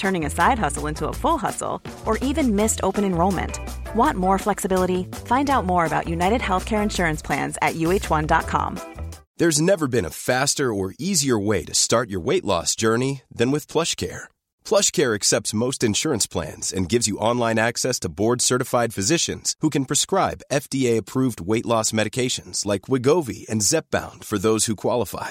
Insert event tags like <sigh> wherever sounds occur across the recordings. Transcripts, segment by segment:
turning a side hustle into a full hustle, or even missed open enrollment. Want more flexibility? Find out more about United Healthcare Insurance Plans at uh1.com. There's never been a faster or easier way to start your weight loss journey than with PlushCare. PlushCare accepts most insurance plans and gives you online access to board-certified physicians who can prescribe FDA-approved weight loss medications like Wigovi and Zepbound for those who qualify.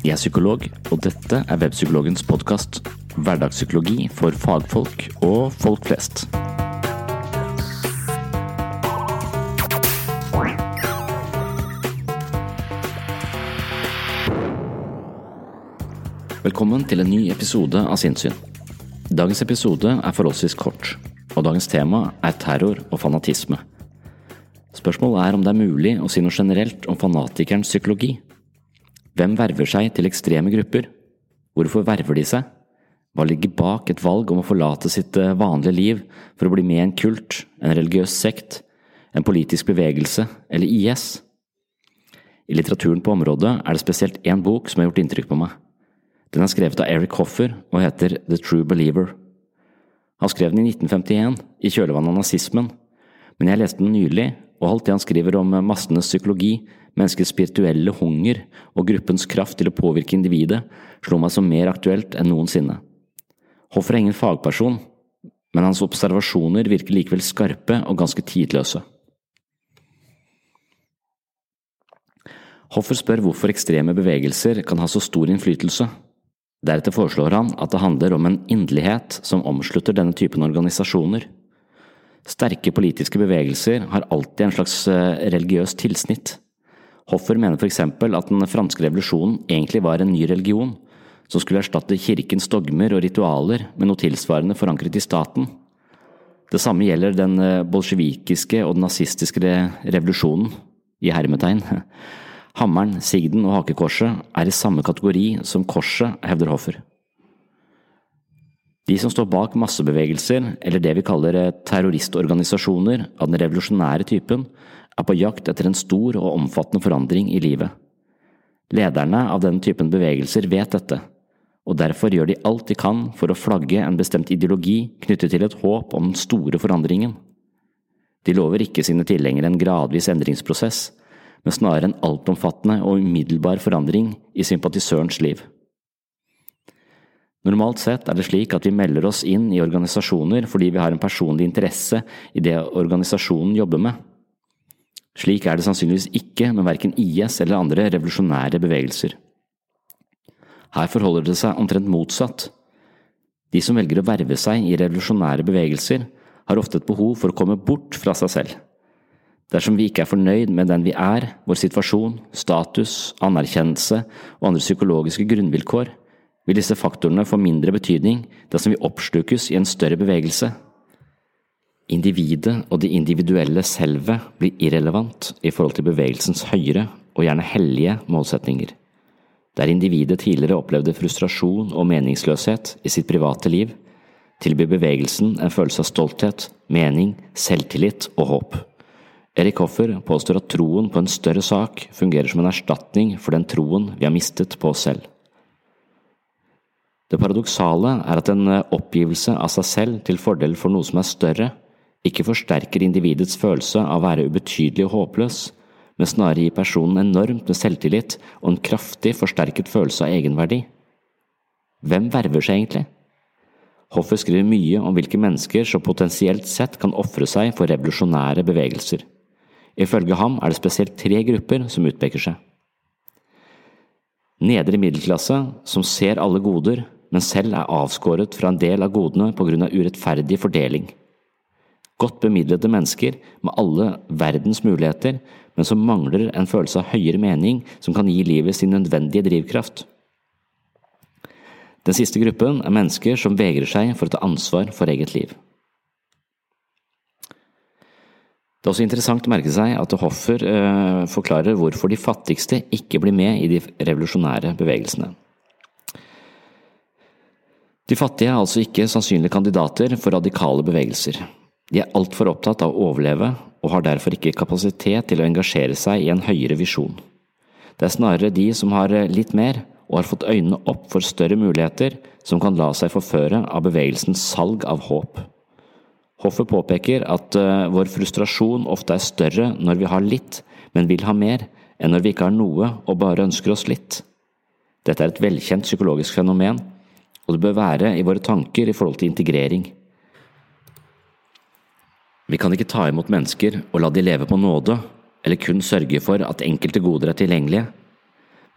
Jeg er psykolog, og dette er Webpsykologens podkast. Hverdagspsykologi for fagfolk og folk flest. Velkommen til en ny episode av Sinnsyn. Dagens episode er forholdsvis kort, og dagens tema er terror og fanatisme. Spørsmålet er om det er mulig å si noe generelt om fanatikerens psykologi. Hvem verver seg til ekstreme grupper? Hvorfor verver de seg? Hva ligger bak et valg om å forlate sitt eh, vanlige liv for å bli med i en kult, en religiøs sekt, en politisk bevegelse eller IS? I litteraturen på området er det spesielt én bok som har gjort inntrykk på meg. Den er skrevet av Eric Hoffer og heter The True Believer. Han skrev den i 1951, i kjølvannet av nazismen, men jeg leste den nylig, og alt det han skriver om massenes psykologi, menneskets spirituelle hunger og gruppens kraft til å påvirke individet, slo meg som mer aktuelt enn noensinne. Hoffer er ingen fagperson, men hans observasjoner virker likevel skarpe og ganske tidløse. Hoffer spør hvorfor ekstreme bevegelser kan ha så stor innflytelse. Deretter foreslår han at det handler om en inderlighet som omslutter denne typen organisasjoner. Sterke politiske bevegelser har alltid en slags eh, religiøst tilsnitt. Hoffer mener eksempel at den franske revolusjonen egentlig var en ny religion, som skulle erstatte kirkens dogmer og ritualer med noe tilsvarende forankret i staten. Det samme gjelder den eh, bolsjevikiske og den nazistiske revolusjonen, i hermetegn. <laughs> Hammeren, sigden og hakekorset er i samme kategori som korset, hevder Hoffer. De som står bak massebevegelser, eller det vi kaller eh, terroristorganisasjoner av den revolusjonære typen, er på jakt etter en stor og omfattende forandring i livet. Lederne av denne typen bevegelser vet dette, og derfor gjør de alt de kan for å flagge en bestemt ideologi knyttet til et håp om den store forandringen. De lover ikke sine tilhengere en gradvis endringsprosess, men snarere en altomfattende og umiddelbar forandring i sympatisørens liv. Normalt sett er det slik at vi melder oss inn i organisasjoner fordi vi har en personlig interesse i det organisasjonen jobber med. Slik er det sannsynligvis ikke med verken IS eller andre revolusjonære bevegelser. Her forholder det seg omtrent motsatt. De som velger å verve seg i revolusjonære bevegelser, har ofte et behov for å komme bort fra seg selv. Dersom vi ikke er fornøyd med den vi er, vår situasjon, status, anerkjennelse og andre psykologiske grunnvilkår, vil disse faktorene få mindre betydning dersom vi oppslukes i en større bevegelse. Individet og det individuelle selvet blir irrelevant i forhold til bevegelsens høyere og gjerne hellige målsetninger. Der individet tidligere opplevde frustrasjon og meningsløshet i sitt private liv, tilbyr bevegelsen en følelse av stolthet, mening, selvtillit og håp. Erik Hoffer påstår at troen på en større sak fungerer som en erstatning for den troen vi har mistet på oss selv. Det paradoksale er at en eh, oppgivelse av seg selv til fordel for noe som er større, ikke forsterker individets følelse av å være ubetydelig og håpløs, men snarere gir personen enormt med selvtillit og en kraftig forsterket følelse av egenverdi. Hvem verver seg egentlig? Hoffer skriver mye om hvilke mennesker som potensielt sett kan ofre seg for revolusjonære bevegelser. Ifølge ham er det spesielt tre grupper som utpeker seg. Nedre middelklasse, som ser alle goder, men selv er avskåret fra en del av godene på grunn av urettferdig fordeling. Godt bemidlede mennesker med alle verdens muligheter, men som mangler en følelse av høyere mening som kan gi livet sin nødvendige drivkraft. Den siste gruppen er mennesker som vegrer seg for å ta ansvar for eget liv. Det er også interessant å merke seg at Hoffer eh, forklarer hvorfor de fattigste ikke blir med i de revolusjonære bevegelsene. De fattige er altså ikke sannsynlige kandidater for radikale bevegelser. De er altfor opptatt av å overleve og har derfor ikke kapasitet til å engasjere seg i en høyere visjon. Det er snarere de som har litt mer og har fått øynene opp for større muligheter, som kan la seg forføre av bevegelsens salg av håp. Hoffet påpeker at uh, vår frustrasjon ofte er større når vi har litt, men vil ha mer, enn når vi ikke har noe og bare ønsker oss litt. Dette er et velkjent psykologisk fenomen, og det bør være i våre tanker i forhold til integrering. Vi kan ikke ta imot mennesker og la de leve på nåde, eller kun sørge for at enkelte goder er tilgjengelige,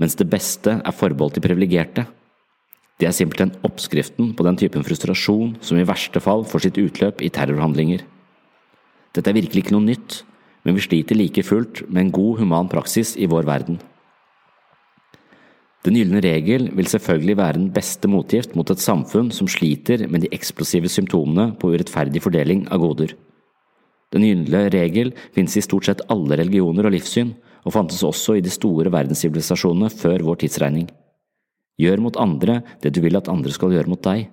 mens det beste er forbeholdt de privilegerte. Det er simpelthen oppskriften på den typen frustrasjon som i verste fall får sitt utløp i terrorhandlinger. Dette er virkelig ikke noe nytt, men vi sliter like fullt med en god human praksis i vår verden. Den gylne regel vil selvfølgelig være den beste motgift mot et samfunn som sliter med de eksplosive symptomene på urettferdig fordeling av goder. Den gylne regel finnes i stort sett alle religioner og livssyn, og fantes også i de store verdenssivilisasjonene før vår tidsregning. Gjør mot andre det du vil at andre skal gjøre mot deg.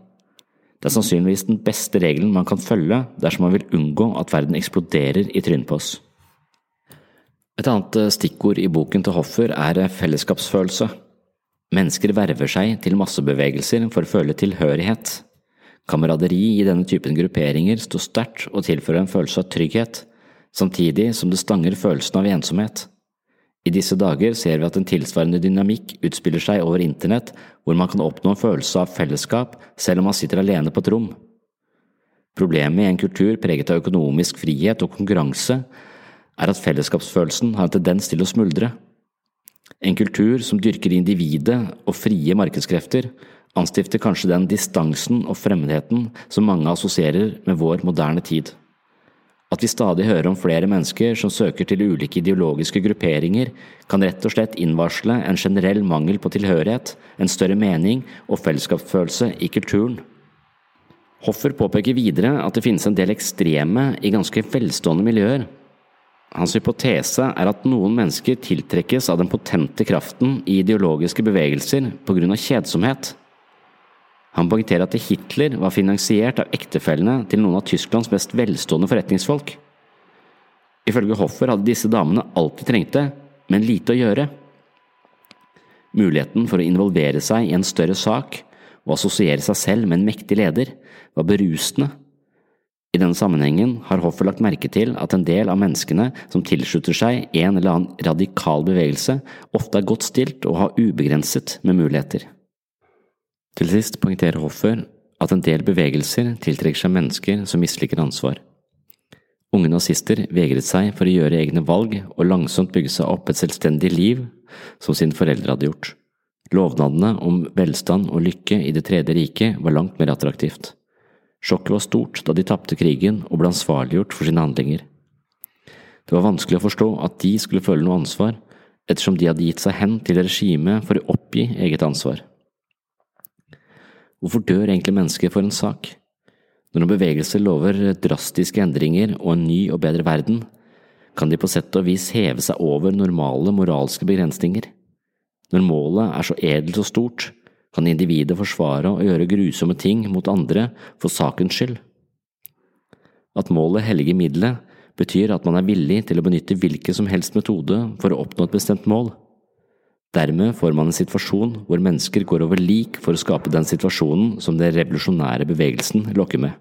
Det er sannsynligvis den beste regelen man kan følge dersom man vil unngå at verden eksploderer i trynet på oss. Et annet stikkord i boken til Hoffer er fellesskapsfølelse. Mennesker verver seg til massebevegelser for å føle tilhørighet. Kameraderi i denne typen grupperinger står sterkt og tilfører en følelse av trygghet, samtidig som det stanger følelsen av ensomhet. I disse dager ser vi at en tilsvarende dynamikk utspiller seg over internett, hvor man kan oppnå en følelse av fellesskap selv om man sitter alene på et rom. Problemet i en kultur preget av økonomisk frihet og konkurranse er at fellesskapsfølelsen har en tendens til å smuldre. En kultur som dyrker individet og frie markedskrefter, anstifter kanskje den distansen og fremmedheten som mange assosierer med vår moderne tid. At vi stadig hører om flere mennesker som søker til ulike ideologiske grupperinger, kan rett og slett innvarsle en generell mangel på tilhørighet, en større mening og fellesskapsfølelse i kulturen. Hoffer påpeker videre at det finnes en del ekstreme i ganske velstående miljøer, hans hypotese er at noen mennesker tiltrekkes av den potente kraften i ideologiske bevegelser på grunn av kjedsomhet. Han poengterer at Hitler var finansiert av ektefellene til noen av Tysklands mest velstående forretningsfolk. Ifølge Hoffer hadde disse damene alltid trengt det, men lite å gjøre. Muligheten for å involvere seg i en større sak og assosiere seg selv med en mektig leder var berusende i denne sammenhengen har hoffet lagt merke til at en del av menneskene som tilslutter seg en eller annen radikal bevegelse, ofte er godt stilt og har ubegrenset med muligheter. Til sist poengterer Hoffer at en del bevegelser tiltrekker seg mennesker som misliker ansvar. Unge nazister vegret seg for å gjøre egne valg og langsomt bygge seg opp et selvstendig liv som sine foreldre hadde gjort. Lovnadene om velstand og lykke i Det tredje riket var langt mer attraktivt. Sjokket var stort da de tapte krigen og ble ansvarliggjort for sine handlinger. Det var vanskelig å forstå at de skulle føle noe ansvar, ettersom de hadde gitt seg hen til regimet for å oppgi eget ansvar. Hvorfor dør egentlig mennesker for en sak? Når en bevegelse lover drastiske endringer og en ny og bedre verden, kan de på sett og vis heve seg over normale moralske begrensninger. Når målet er så edelt og stort, kan individet forsvare og gjøre grusomme ting mot andre for sakens skyld. At målet helliger middelet, betyr at man er villig til å benytte hvilken som helst metode for å oppnå et bestemt mål. Dermed får man en situasjon hvor mennesker går over lik for å skape den situasjonen som den revolusjonære bevegelsen lokker med.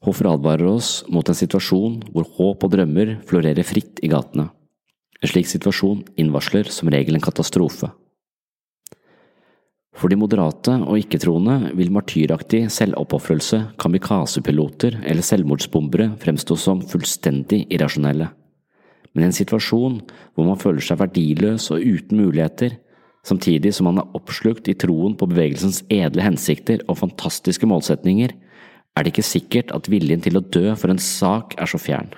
Hoffer advarer oss mot en situasjon hvor håp og drømmer florerer fritt i gatene. En slik situasjon innvarsler som regel en katastrofe. For de moderate og ikke-troende vil martyraktig selvoppofrelse, kamikazepiloter eller selvmordsbombere fremstå som fullstendig irrasjonelle. Men i en situasjon hvor man føler seg verdiløs og uten muligheter, samtidig som man er oppslukt i troen på bevegelsens edle hensikter og fantastiske målsetninger, er det ikke sikkert at viljen til å dø for en sak er så fjern.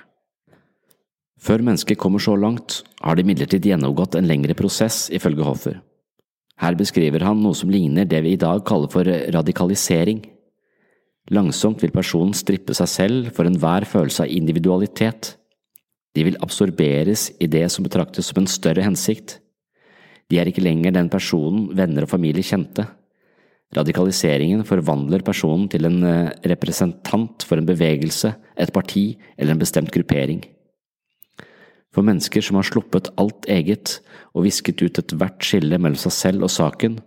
Før mennesket kommer så langt, har det imidlertid gjennomgått en lengre prosess, ifølge Hoffer. Her beskriver han noe som ligner det vi i dag kaller for radikalisering. Langsomt vil personen strippe seg selv for enhver følelse av individualitet. De vil absorberes i det som betraktes som en større hensikt. De er ikke lenger den personen venner og familie kjente. Radikaliseringen forvandler personen til en eh, representant for en bevegelse, et parti eller en bestemt gruppering. For mennesker som har sluppet alt eget og visket ut ethvert skille mellom seg selv og saken,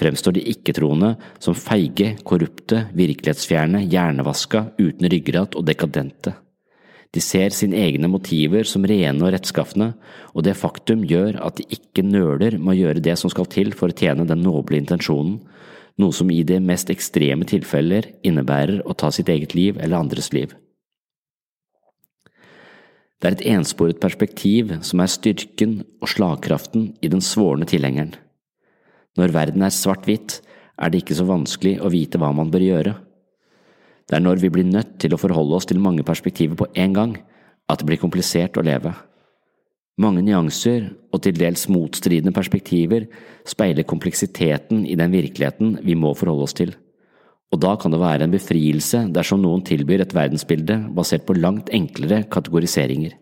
fremstår de ikke-troende som feige, korrupte, virkelighetsfjerne, hjernevaska, uten ryggrad og dekadente. De ser sine egne motiver som rene og rettskafne, og det faktum gjør at de ikke nøler med å gjøre det som skal til for å tjene den noble intensjonen, noe som i de mest ekstreme tilfeller innebærer å ta sitt eget liv eller andres liv. Det er et ensporet perspektiv som er styrken og slagkraften i den svorne tilhengeren. Når verden er svart-hvitt, er det ikke så vanskelig å vite hva man bør gjøre. Det er når vi blir nødt til å forholde oss til mange perspektiver på en gang, at det blir komplisert å leve. Mange nyanser og til dels motstridende perspektiver speiler kompleksiteten i den virkeligheten vi må forholde oss til, og da kan det være en befrielse dersom noen tilbyr et verdensbilde basert på langt enklere kategoriseringer.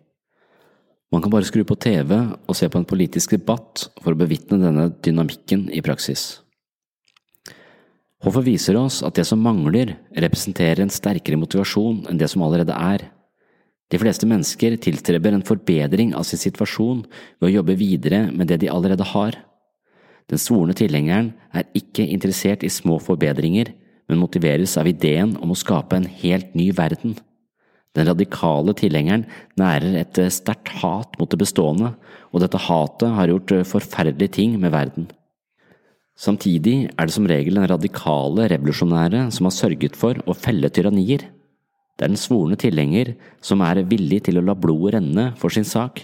Man kan bare skru på TV og se på en politisk debatt for å bevitne denne dynamikken i praksis. Hoffer viser oss at det som mangler, representerer en sterkere motivasjon enn det som allerede er. De fleste mennesker tilstreber en forbedring av sin situasjon ved å jobbe videre med det de allerede har. Den svorne tilhengeren er ikke interessert i små forbedringer, men motiveres av ideen om å skape en helt ny verden. Den radikale tilhengeren nærer et sterkt hat mot det bestående, og dette hatet har gjort forferdelige ting med verden. Samtidig er det som regel den radikale revolusjonære som har sørget for å felle tyrannier. Det er den svorne tilhenger som er villig til å la blodet renne for sin sak.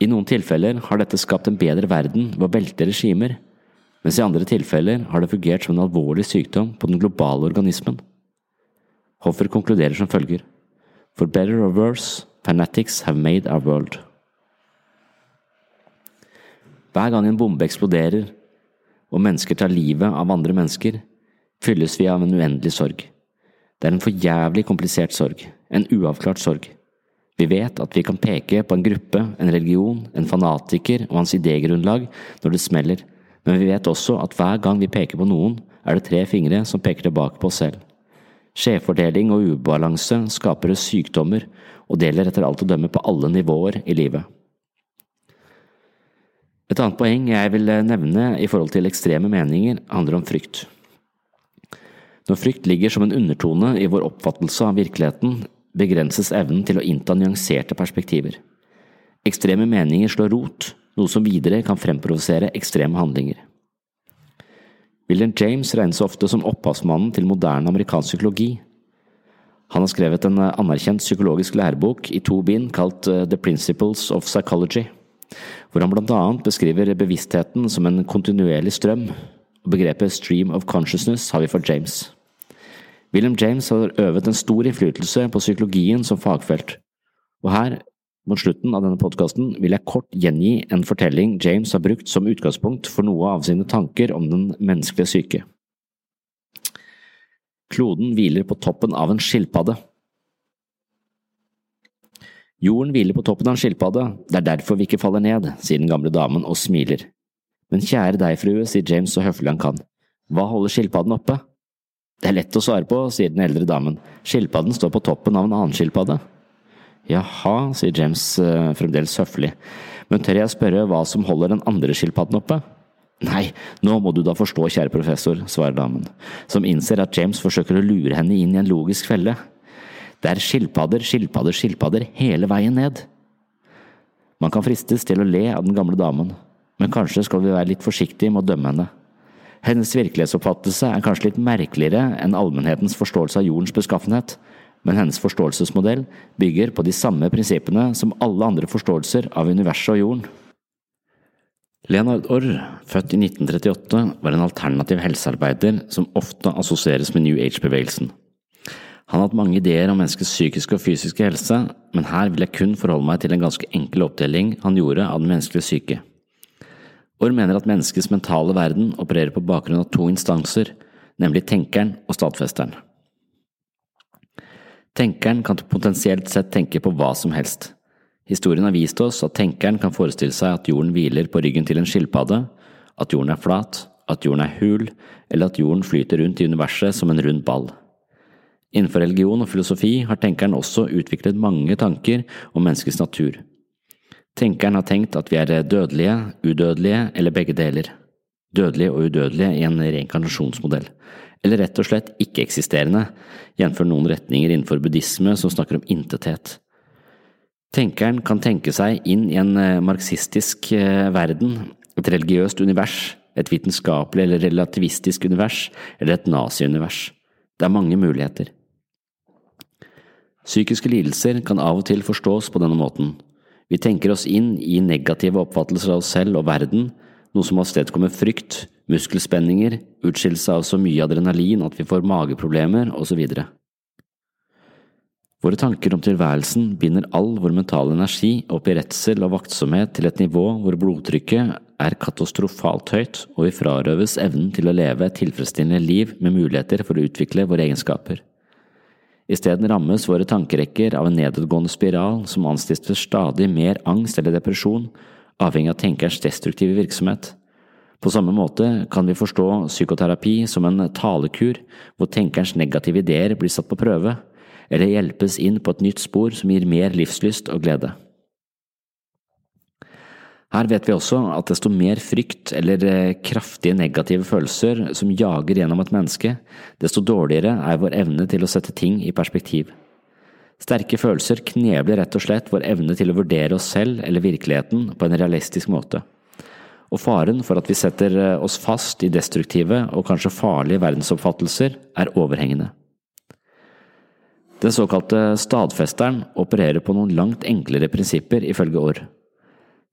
I noen tilfeller har dette skapt en bedre verden ved å velte regimer, mens i andre tilfeller har det fungert som en alvorlig sykdom på den globale organismen. Hoffer konkluderer som følger. For better or worse, fanatics have made our world. Hver gang en bombe eksploderer, og mennesker tar livet av andre mennesker, fylles vi av en uendelig sorg. Det er en forjævlig komplisert sorg, en uavklart sorg. Vi vet at vi kan peke på en gruppe, en religion, en fanatiker og hans idégrunnlag når det smeller, men vi vet også at hver gang vi peker på noen, er det tre fingre som peker tilbake på oss selv. Skjevfordeling og ubalanse skaper sykdommer, og deler etter alt å dømme på alle nivåer i livet. Et annet poeng jeg vil nevne i forhold til ekstreme meninger, handler om frykt. Når frykt ligger som en undertone i vår oppfattelse av virkeligheten, begrenses evnen til å innta nyanserte perspektiver. Ekstreme meninger slår rot, noe som videre kan fremprovosere ekstreme handlinger. William James regnes ofte som opphavsmannen til moderne amerikansk psykologi. Han har skrevet en anerkjent psykologisk lærebok i to bind kalt eh, The Principles of Psychology, hvor han blant annet beskriver bevisstheten som en kontinuerlig strøm, og begrepet stream of consciousness har vi for James. William James har øvet en stor innflytelse på psykologien som fagfelt, og her mot slutten av denne podkasten vil jeg kort gjengi en fortelling James har brukt som utgangspunkt for noe av sine tanker om den menneskelige syke. Kloden hviler på toppen av en skilpadde. Jorden hviler på toppen av en skilpadde, det er derfor vi ikke faller ned, sier den gamle damen og smiler. Men kjære deg, frue, sier James så høflig han kan, hva holder skilpadden oppe? Det er lett å svare på, sier den eldre damen, skilpadden står på toppen av en annen skilpadde. Jaha, sier James uh, fremdeles høflig, Men tør jeg spørre hva som holder den andre skilpadden oppe? Nei, nå må du da forstå, kjære professor, svarer damen, som innser at James forsøker å lure henne inn i en logisk felle. Det er skilpadder, skilpadder, skilpadder hele veien ned. Man kan fristes til å le av den gamle damen, men kanskje skal vi være litt forsiktige med å dømme henne. Hennes virkelighetsoppfattelse er kanskje litt merkeligere enn allmennhetens forståelse av jordens beskaffenhet, men hennes forståelsesmodell bygger på de samme prinsippene som alle andre forståelser av universet og jorden. Leonard Orr, født i 1938, var en alternativ helsearbeider som ofte assosieres med New Age-bevegelsen. Han har hatt mange ideer om menneskets psykiske og fysiske helse, men her vil jeg kun forholde meg til en ganske enkel oppdeling han gjorde av den menneskelige syke. Orr mener at menneskets mentale verden opererer på bakgrunn av to instanser, nemlig tenkeren og stadfesteren. Tenkeren kan potensielt sett tenke på hva som helst. Historien har vist oss at tenkeren kan forestille seg at jorden hviler på ryggen til en skilpadde, at jorden er flat, at jorden er hul, eller at jorden flyter rundt i universet som en rund ball. Innenfor religion og filosofi har tenkeren også utviklet mange tanker om menneskets natur. Tenkeren har tenkt at vi er dødelige, udødelige eller begge deler. Dødelige og udødelige i en reinkarnasjonsmodell. Eller rett og slett ikke-eksisterende, jf. noen retninger innenfor buddhisme som snakker om intethet. Tenkeren kan tenke seg inn i en eh, marxistisk eh, verden, et religiøst univers, et vitenskapelig eller relativistisk univers, eller et naziunivers. Det er mange muligheter. Psykiske lidelser kan av og til forstås på denne måten. Vi tenker oss inn i negative oppfattelser av oss selv og verden, noe som avstedkommer frykt, muskelspenninger, utskillelse av så mye adrenalin at vi får mageproblemer, osv. Våre tanker om tilværelsen binder all vår mentale energi opp i redsel og vaktsomhet til et nivå hvor blodtrykket er katastrofalt høyt, og vi frarøves evnen til å leve et tilfredsstillende liv med muligheter for å utvikle våre egenskaper. Isteden rammes våre tankerekker av en nedadgående spiral som anstifter stadig mer angst eller depresjon, avhengig av tenkerens destruktive virksomhet. På samme måte kan vi forstå psykoterapi som en talekur, hvor tenkerens negative ideer blir satt på prøve eller hjelpes inn på et nytt spor som gir mer livslyst og glede. Her vet vi også at desto mer frykt eller eh, kraftige negative følelser som jager gjennom et menneske, desto dårligere er vår evne til å sette ting i perspektiv. Sterke følelser knebler rett og slett vår evne til å vurdere oss selv eller virkeligheten på en realistisk måte. Og faren for at vi setter eh, oss fast i destruktive og kanskje farlige verdensoppfattelser er overhengende. Den såkalte stadfesteren opererer på noen langt enklere prinsipper, ifølge Orr.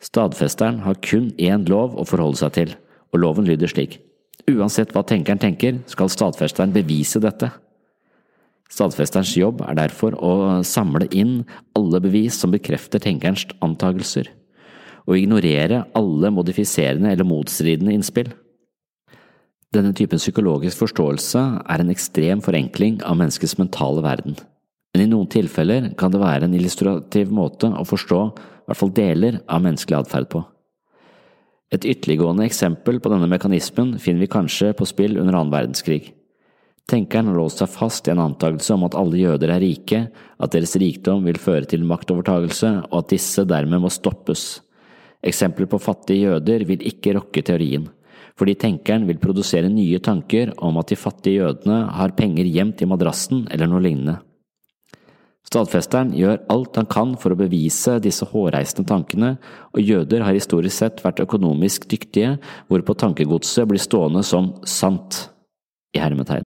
Stadfesteren har kun én lov å forholde seg til, og loven lyder slik. Uansett hva tenkeren tenker, skal stadfesteren bevise dette. Stadfesterens jobb er derfor å samle inn alle bevis som bekrefter tenkerens antagelser, og ignorere alle modifiserende eller motstridende innspill. Denne typen psykologisk forståelse er en ekstrem forenkling av menneskets mentale verden men i noen tilfeller kan det være en illustrativ måte å forstå i hvert fall deler av menneskelig atferd på. Et ytterliggående eksempel på denne mekanismen finner vi kanskje på spill under annen verdenskrig. Tenkeren har låst seg fast i en antakelse om at alle jøder er rike, at deres rikdom vil føre til maktovertagelse, og at disse dermed må stoppes. Eksempler på fattige jøder vil ikke rokke teorien, fordi tenkeren vil produsere nye tanker om at de fattige jødene har penger gjemt i madrassen eller noe lignende. Stadfesteren gjør alt han kan for å bevise disse hårreisende tankene, og jøder har historisk sett vært økonomisk dyktige, hvorpå tankegodset blir stående som sant i hermetegn.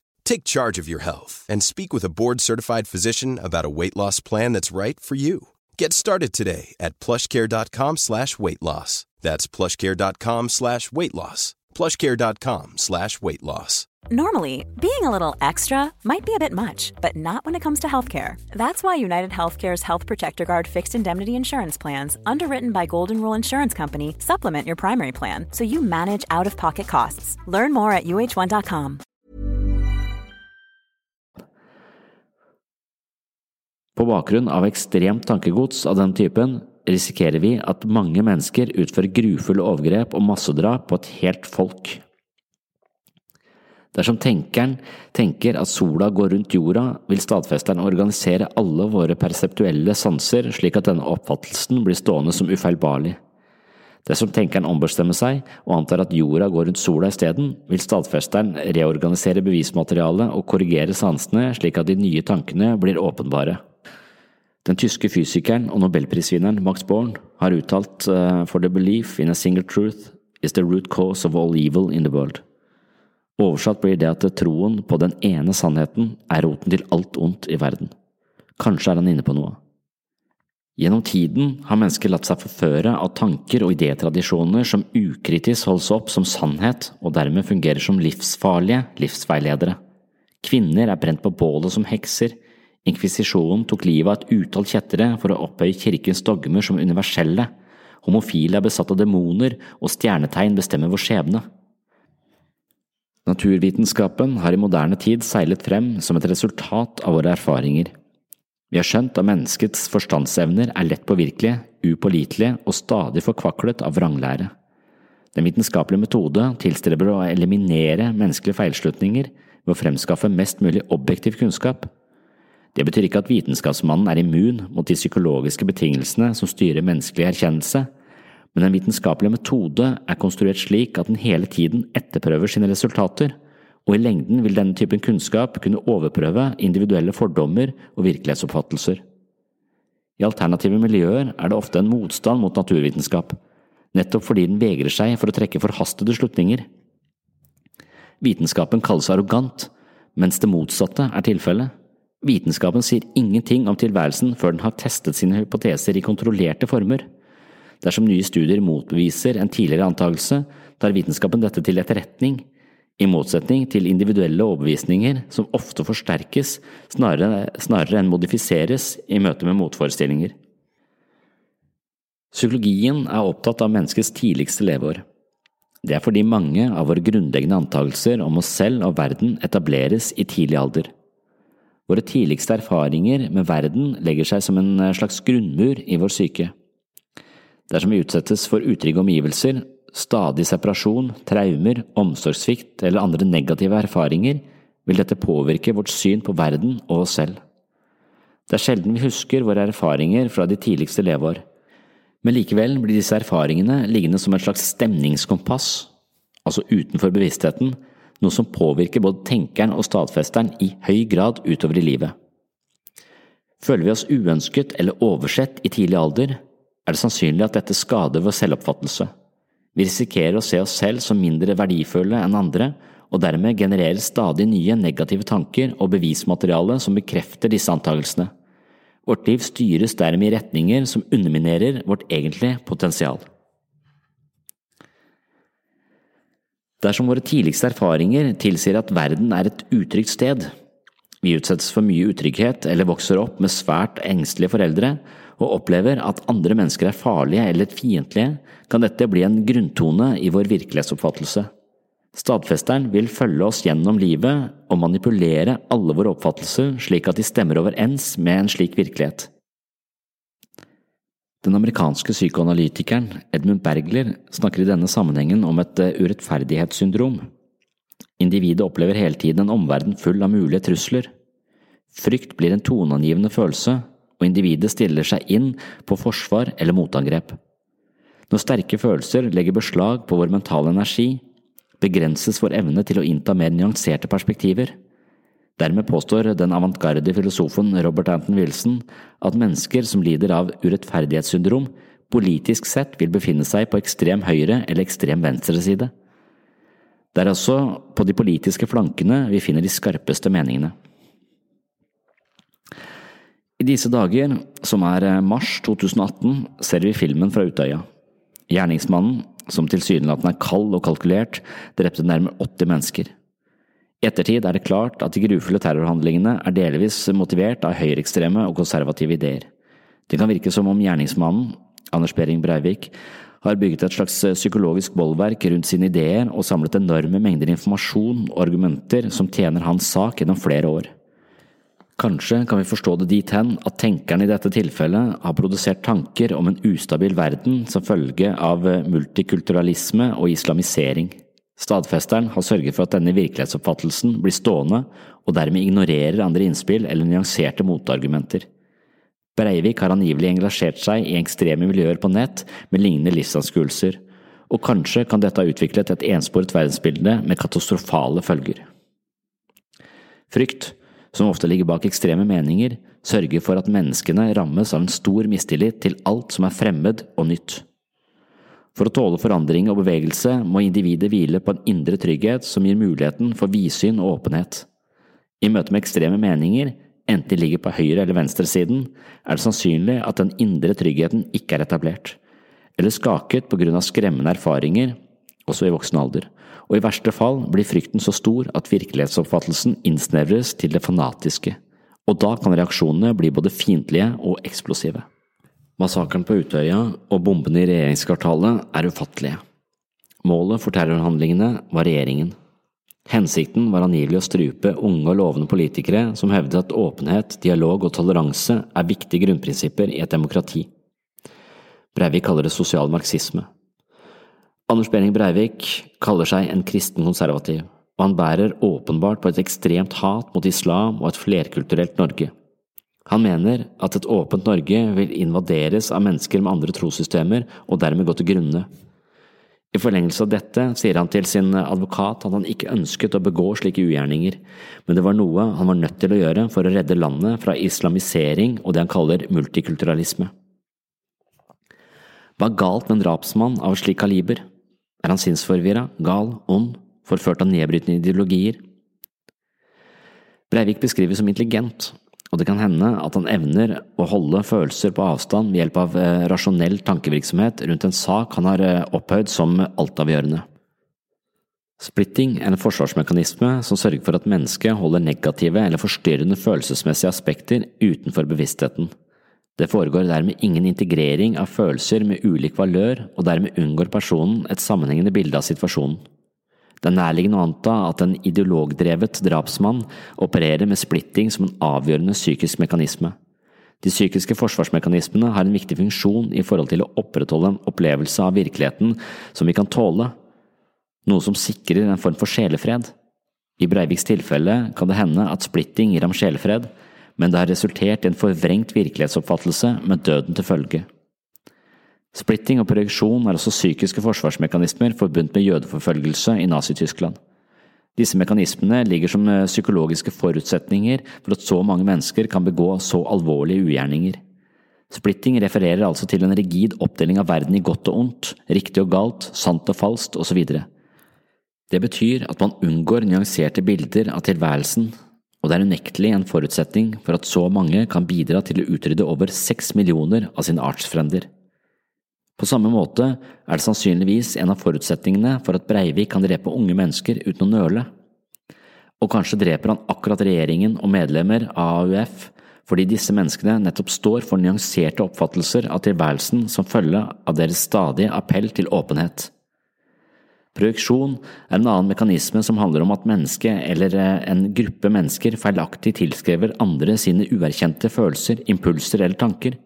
Take charge of your health and speak with a board-certified physician about a weight loss plan that's right for you. Get started today at plushcare.com slash weight loss. That's plushcare.com slash weight loss. plushcare.com slash weight loss. Normally, being a little extra might be a bit much, but not when it comes to healthcare. That's why United Healthcare's Health Protector Guard fixed indemnity insurance plans, underwritten by Golden Rule Insurance Company, supplement your primary plan so you manage out of pocket costs. Learn more at uh1.com. På bakgrunn av ekstremt tankegods av den typen risikerer vi at mange mennesker utfører grufulle overgrep og massedrap på et helt folk. Dersom tenkeren tenker at sola går rundt jorda, vil stadfesteren organisere alle våre perseptuelle sanser slik at denne oppfattelsen blir stående som ufeilbarlig. Dersom tenkeren ombestemmer seg og antar at jorda går rundt sola isteden, vil stadfesteren reorganisere bevismaterialet og korrigere sansene slik at de nye tankene blir åpenbare. Den tyske fysikeren og nobelprisvinneren Max Born har uttalt uh, For the belief in a single truth is the root cause of all evil in the world. Oversatt blir det at troen på den ene sannheten er roten til alt ondt i verden. Kanskje er han inne på noe. Gjennom tiden har mennesker latt seg forføre av tanker og idétradisjoner som ukritisk holdes opp som sannhet og dermed fungerer som livsfarlige livsveiledere. Kvinner er brent på bålet som hekser, Inkvisisjonen tok livet av et utall kjettere for å opphøye kirkens dogmer som universelle, homofile er besatt av demoner, og stjernetegn bestemmer vår skjebne. Naturvitenskapen har i moderne tid seilet frem som et resultat av våre erfaringer. Vi har skjønt at menneskets forstandsevner er lett påvirkelige, upålitelige og stadig forkvaklet av vranglære. Den vitenskapelige metode tilstreber å eliminere menneskelige feilslutninger ved å fremskaffe mest mulig objektiv kunnskap. Det betyr ikke at vitenskapsmannen er immun mot de psykologiske betingelsene som styrer menneskelig erkjennelse, men en vitenskapelig metode er konstruert slik at den hele tiden etterprøver sine resultater, og i lengden vil denne typen kunnskap kunne overprøve individuelle fordommer og virkelighetsoppfattelser. I alternative miljøer er det ofte en motstand mot naturvitenskap, nettopp fordi den vegrer seg for å trekke forhastede slutninger. Vitenskapen kalles arrogant, mens det motsatte er tilfellet. Vitenskapen sier ingenting om tilværelsen før den har testet sine hypoteser i kontrollerte former. Dersom nye studier motbeviser en tidligere antakelse, tar vitenskapen dette til etterretning, i motsetning til individuelle overbevisninger som ofte forsterkes snarere, snarere enn modifiseres i møte med motforestillinger. Psykologien er opptatt av menneskets tidligste leveår. Det er fordi mange av våre grunnleggende antakelser om oss selv og verden etableres i tidlig alder. Våre tidligste erfaringer med verden legger seg som en eh, slags grunnmur i vår syke. Dersom vi utsettes for utrygge omgivelser, stadig separasjon, traumer, omsorgssvikt eller andre negative erfaringer, vil dette påvirke vårt syn på verden og oss selv. Det er sjelden vi husker våre erfaringer fra de tidligste leveår, men likevel blir disse erfaringene liggende som et slags stemningskompass, altså utenfor bevisstheten, noe som påvirker både tenkeren og stadfesteren i høy grad utover i livet. Føler vi oss uønsket eller oversett i tidlig alder, er det sannsynlig at dette skader vår selvoppfattelse. Vi risikerer å se oss selv som mindre verdifulle enn andre, og dermed genererer stadig nye negative tanker og bevismateriale som bekrefter disse antagelsene. Vårt liv styres dermed i retninger som underminerer vårt egentlige potensial. Dersom våre tidligste erfaringer tilsier at verden er et utrygt sted, vi utsettes for mye utrygghet eller vokser opp med svært engstelige foreldre og opplever at andre mennesker er farlige eller fiendtlige, kan dette bli en grunntone i vår virkelighetsoppfattelse. Stadfesteren vil følge oss gjennom livet og manipulere alle våre oppfattelser slik at de stemmer overens med en slik virkelighet. Den amerikanske psykoanalytikeren Edmund Bergler snakker i denne sammenhengen om et eh, urettferdighetssyndrom. Individet opplever hele tiden en omverden full av mulige trusler. Frykt blir en toneangivende følelse, og individet stiller seg inn på forsvar eller motangrep. Når sterke følelser legger beslag på vår mentale energi, begrenses vår evne til å innta mer nyanserte perspektiver. Dermed påstår den avantgarde filosofen Robert Anton Wilson at mennesker som lider av urettferdighetssyndrom, politisk sett vil befinne seg på ekstrem høyre eller ekstrem venstre side. Det er også på de politiske flankene vi finner de skarpeste meningene. I disse dager, som er eh, mars 2018, ser vi filmen fra Utøya. Gjerningsmannen, som tilsynelatende er kald og kalkulert, drepte nærmere 80 mennesker. I ettertid er det klart at de grufulle terrorhandlingene er delvis motivert av høyreekstreme og konservative ideer. Det kan virke som om gjerningsmannen, Anders Behring Breivik, har bygget et slags psykologisk bollverk rundt sine ideer og samlet enorme mengder informasjon og argumenter som tjener hans sak gjennom flere år. Kanskje kan vi forstå det dit hen at tenkeren i dette tilfellet har produsert tanker om en ustabil verden som følge av multikulturalisme og islamisering. Stadfesteren har sørget for at denne virkelighetsoppfattelsen blir stående, og dermed ignorerer andre innspill eller nyanserte motargumenter. Breivik har angivelig engasjert seg i ekstreme miljøer på nett med lignende livsanskuelser, og kanskje kan dette ha utviklet et ensporet verdensbilde med katastrofale følger. Frykt som ofte ligger bak ekstreme meninger, sørger for at menneskene rammes av en stor mistillit til alt som er fremmed og nytt. For å tåle forandring og bevegelse må individet hvile på en indre trygghet som gir muligheten for vidsyn og åpenhet. I møte med ekstreme meninger, enten de ligger på høyre- eller venstresiden, er det sannsynlig at den indre tryggheten ikke er etablert, eller skaket på grunn av skremmende erfaringer, også i voksen alder, og i verste fall blir frykten så stor at virkelighetsoppfattelsen innsnevres til det fanatiske, og da kan reaksjonene bli både fiendtlige og eksplosive. Massakren på Utøya og bombene i regjeringskvartalet er ufattelige. Målet for terrorhandlingene var regjeringen. Hensikten var angivelig å strupe unge og lovende politikere som hevdet at åpenhet, dialog og toleranse er viktige grunnprinsipper i et demokrati. Breivik kaller det sosial marxisme. Anders Behring Breivik kaller seg en kristen konservativ, og han bærer åpenbart på et ekstremt hat mot islam og et flerkulturelt Norge. Han mener at et åpent Norge vil invaderes av mennesker med andre trossystemer og dermed gå til grunne. I forlengelse av dette sier han til sin advokat at han ikke ønsket å begå slike ugjerninger, men det var noe han var nødt til å gjøre for å redde landet fra islamisering og det han kaller multikulturalisme. Hva er galt med en drapsmann av slik kaliber? Er han sinnsforvirra, gal, ond, forført av nedbrytende ideologier? Breivik beskrives som intelligent, og det kan hende at han evner å holde følelser på avstand ved hjelp av eh, rasjonell tankevirksomhet rundt en sak han har eh, opphøyd som altavgjørende. Splitting er en forsvarsmekanisme som sørger for at mennesket holder negative eller forstyrrende følelsesmessige aspekter utenfor bevisstheten. Det foregår dermed ingen integrering av følelser med ulik valør, og dermed unngår personen et sammenhengende bilde av situasjonen. Det er nærliggende å anta at en ideologdrevet drapsmann opererer med splitting som en avgjørende psykisk mekanisme. De psykiske forsvarsmekanismene har en viktig funksjon i forhold til å opprettholde en opplevelse av virkeligheten som vi kan tåle, noe som sikrer en form for sjelefred. I Breiviks tilfelle kan det hende at splitting gir ham sjelefred, men det har resultert i en forvrengt virkelighetsoppfattelse med døden til følge. Splitting og projeksjon er også psykiske forsvarsmekanismer forbundt med jødeforfølgelse i Nazi-Tyskland. Disse mekanismene ligger som eh, psykologiske forutsetninger for at så mange mennesker kan begå så alvorlige ugjerninger. Splitting refererer altså til en rigid oppdeling av verden i godt og ondt, riktig og galt, sant og falskt osv. Det betyr at man unngår nyanserte bilder av tilværelsen og det er unektelig en forutsetning for at så mange kan bidra til å utrydde over seks millioner av sine artsfrender. På samme måte er det sannsynligvis en av forutsetningene for at Breivik kan drepe unge mennesker uten å nøle. Og kanskje dreper han akkurat regjeringen og medlemmer av AUF fordi disse menneskene nettopp står for nyanserte oppfattelser av tilværelsen som følge av deres stadige appell til åpenhet. Projeksjon er en annen mekanisme som handler om at mennesket eller eh, en gruppe mennesker feilaktig tilskriver andre sine uerkjente følelser, impulser eller tanker.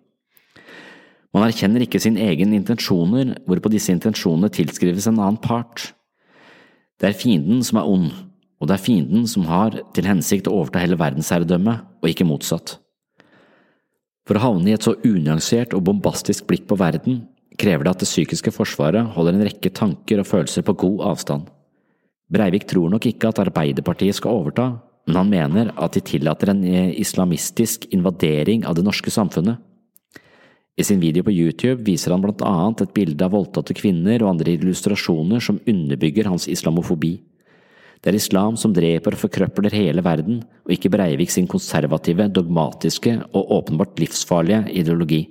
Man erkjenner ikke sine egne intensjoner, hvorpå disse intensjonene tilskrives en annen part. Det er fienden som er ond, og det er fienden som har til hensikt å overta hele verdensherredømmet, og ikke motsatt. For å havne i et så unyansert og bombastisk blikk på verden krever det at det psykiske forsvaret holder en rekke tanker og følelser på god avstand. Breivik tror nok ikke at Arbeiderpartiet skal overta, men han mener at de tillater en eh, islamistisk invadering av det norske samfunnet. I sin video på YouTube viser han blant annet et bilde av voldtatte kvinner og andre illustrasjoner som underbygger hans islamofobi. Det er islam som dreper og forkrøpler hele verden, og ikke Breivik sin konservative, dogmatiske og åpenbart livsfarlige ideologi.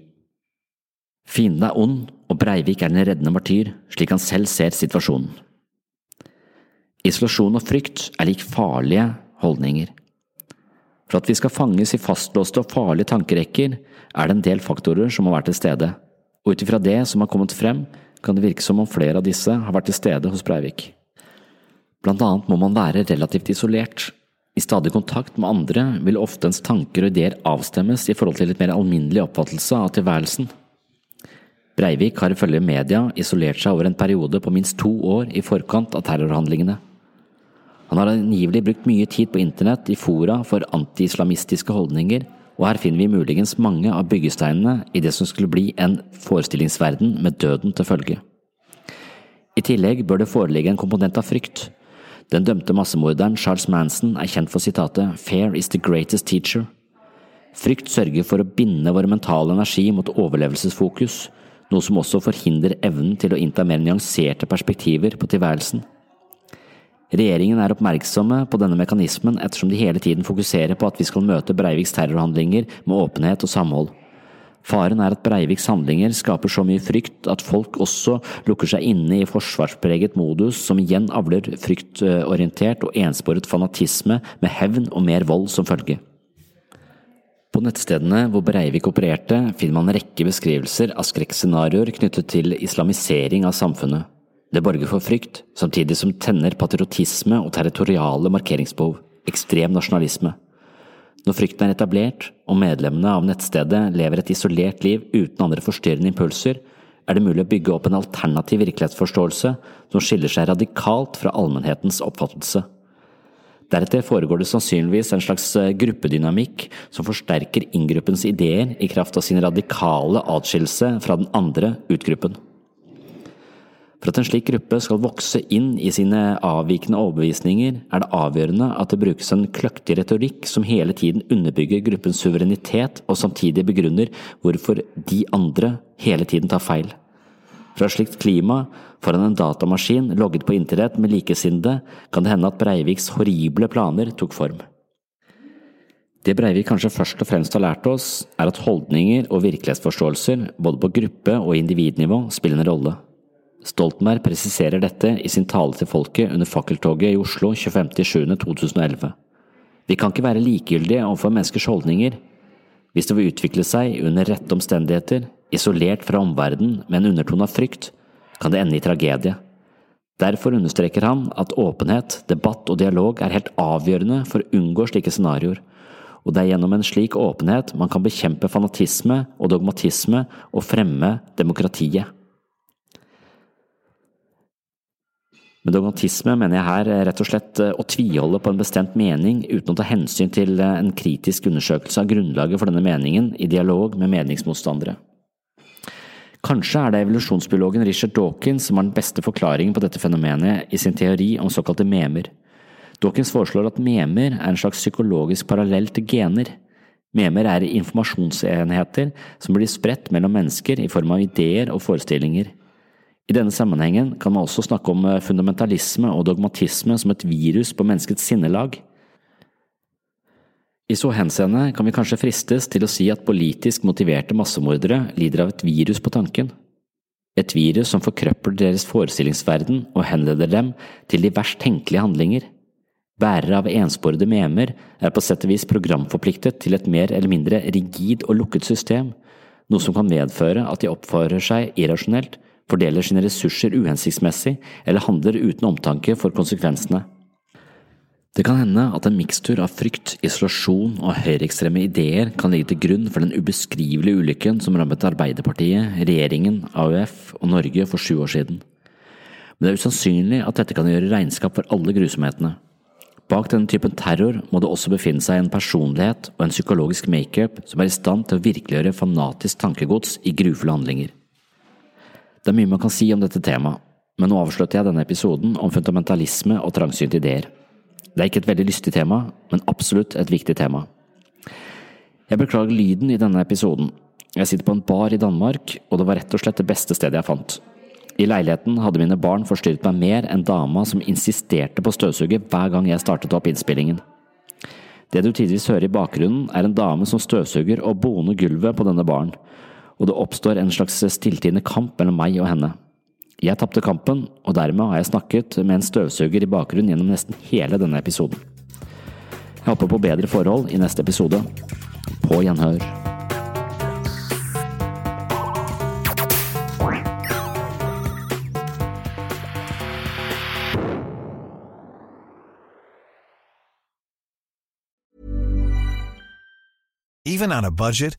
Fienden er ond, og Breivik er den reddende martyr, slik han selv ser situasjonen. Isolasjon og frykt er lik farlige holdninger. For at vi skal fanges i fastlåste og farlige tankerekker, er det en del faktorer som må være til stede, og ut ifra det som har kommet frem, kan det virke som om flere av disse har vært til stede hos Breivik. Blant annet må man være relativt isolert. I stadig kontakt med andre vil ofte ens tanker og ideer avstemmes i forhold til litt mer alminnelig oppfattelse av tilværelsen. Breivik har ifølge media isolert seg over en periode på minst to år i forkant av terrorhandlingene. Han har angivelig brukt mye tid på internett i fora for anti-islamistiske holdninger, og her finner vi muligens mange av byggesteinene i det som skulle bli en forestillingsverden med døden til følge. I tillegg bør det foreligge en komponent av frykt. Den dømte massemorderen Charles Manson er kjent for sitatet Fair is the greatest teacher. Frykt sørger for å binde vår mentale energi mot overlevelsesfokus, noe som også forhindrer evnen til å innta mer nyanserte perspektiver på tilværelsen. Regjeringen er oppmerksomme på denne mekanismen ettersom de hele tiden fokuserer på at vi skal møte Breiviks terrorhandlinger med åpenhet og samhold. Faren er at Breiviks handlinger skaper så mye frykt at folk også lukker seg inne i forsvarspreget modus, som igjen avler fryktorientert og ensporet fanatisme med hevn og mer vold som følge. På nettstedene hvor Breivik opererte, finner man en rekke beskrivelser av skrekkscenarioer knyttet til islamisering av samfunnet. Det borger for frykt, samtidig som tenner patriotisme og territoriale markeringsbehov, ekstrem nasjonalisme. Når frykten er etablert, og medlemmene av nettstedet lever et isolert liv uten andre forstyrrende impulser, er det mulig å bygge opp en alternativ virkelighetsforståelse som skiller seg radikalt fra allmennhetens oppfattelse. Deretter foregår det sannsynligvis en slags eh, gruppedynamikk som forsterker inngruppens ideer i kraft av sin radikale atskillelse fra den andre utgruppen. For at en slik gruppe skal vokse inn i sine avvikende overbevisninger, er det avgjørende at det brukes en kløktig retorikk som hele tiden underbygger gruppens suverenitet og samtidig begrunner hvorfor de andre hele tiden tar feil. Fra slikt klima, foran en datamaskin logget på internett med likesinnede, kan det hende at Breiviks horrible planer tok form. Det Breivik kanskje først og fremst har lært oss, er at holdninger og virkelighetsforståelser, både på gruppe- og individnivå, spiller en rolle. Stoltenberg presiserer dette i sin tale til folket under fakkeltoget i Oslo 25.07.2011. Vi kan ikke være likegyldige overfor menneskers holdninger. Hvis det vil utvikle seg under rette omstendigheter, isolert fra omverdenen med en undertone av frykt, kan det ende i tragedie. Derfor understreker han at åpenhet, debatt og dialog er helt avgjørende for å unngå slike scenarioer, og det er gjennom en slik åpenhet man kan bekjempe fanatisme og dogmatisme og fremme demokratiet. Med dogmatisme mener jeg her rett og slett eh, å tviholde på en bestemt mening uten å ta hensyn til eh, en kritisk undersøkelse av grunnlaget for denne meningen i dialog med meningsmotstandere. Kanskje er det evolusjonsbiologen Richard Dawkins som har den beste forklaringen på dette fenomenet i sin teori om såkalte memer. Dawkins foreslår at memer er en slags psykologisk parallell til gener. Memer er informasjonsenheter som blir spredt mellom mennesker i form av ideer og forestillinger. I denne sammenhengen kan man også snakke om eh, fundamentalisme og dogmatisme som et virus på menneskets sinnelag. I så henseende kan vi kanskje fristes til å si at politisk motiverte massemordere lider av et virus på tanken. Et virus som forkrøpler deres forestillingsverden og henleder dem til de verst tenkelige handlinger. Bærere av ensporede memer er på sett og vis programforpliktet til et mer eller mindre rigid og lukket system, noe som kan medføre at de oppfører seg irrasjonelt fordeler sine ressurser uhensiktsmessig eller handler uten omtanke for konsekvensene. Det kan hende at en mikstur av frykt, isolasjon og høyreekstreme ideer kan ligge til grunn for den ubeskrivelige ulykken som rammet Arbeiderpartiet, regjeringen, AUF og Norge for sju år siden. Men det er usannsynlig at dette kan gjøre regnskap for alle grusomhetene. Bak denne typen terror må det også befinne seg en personlighet og en psykologisk makeup som er i stand til å virkeliggjøre fanatisk tankegods i grufulle handlinger. Det er mye man kan si om dette temaet, men nå avslutter jeg denne episoden om fundamentalisme og trangsynte ideer. Det er ikke et veldig lystig tema, men absolutt et viktig tema. Jeg beklager lyden i denne episoden. Jeg sitter på en bar i Danmark, og det var rett og slett det beste stedet jeg fant. I leiligheten hadde mine barn forstyrret meg mer enn dama som insisterte på støvsuger hver gang jeg startet opp innspillingen. Det du tidvis hører i bakgrunnen, er en dame som støvsuger og boner gulvet på denne baren, og det oppstår en slags stilltiende kamp mellom meg og henne. Jeg tapte kampen, og dermed har jeg snakket med en støvsuger i bakgrunnen gjennom nesten hele denne episoden. Jeg håper på bedre forhold i neste episode. På gjenhør. Even on a budget,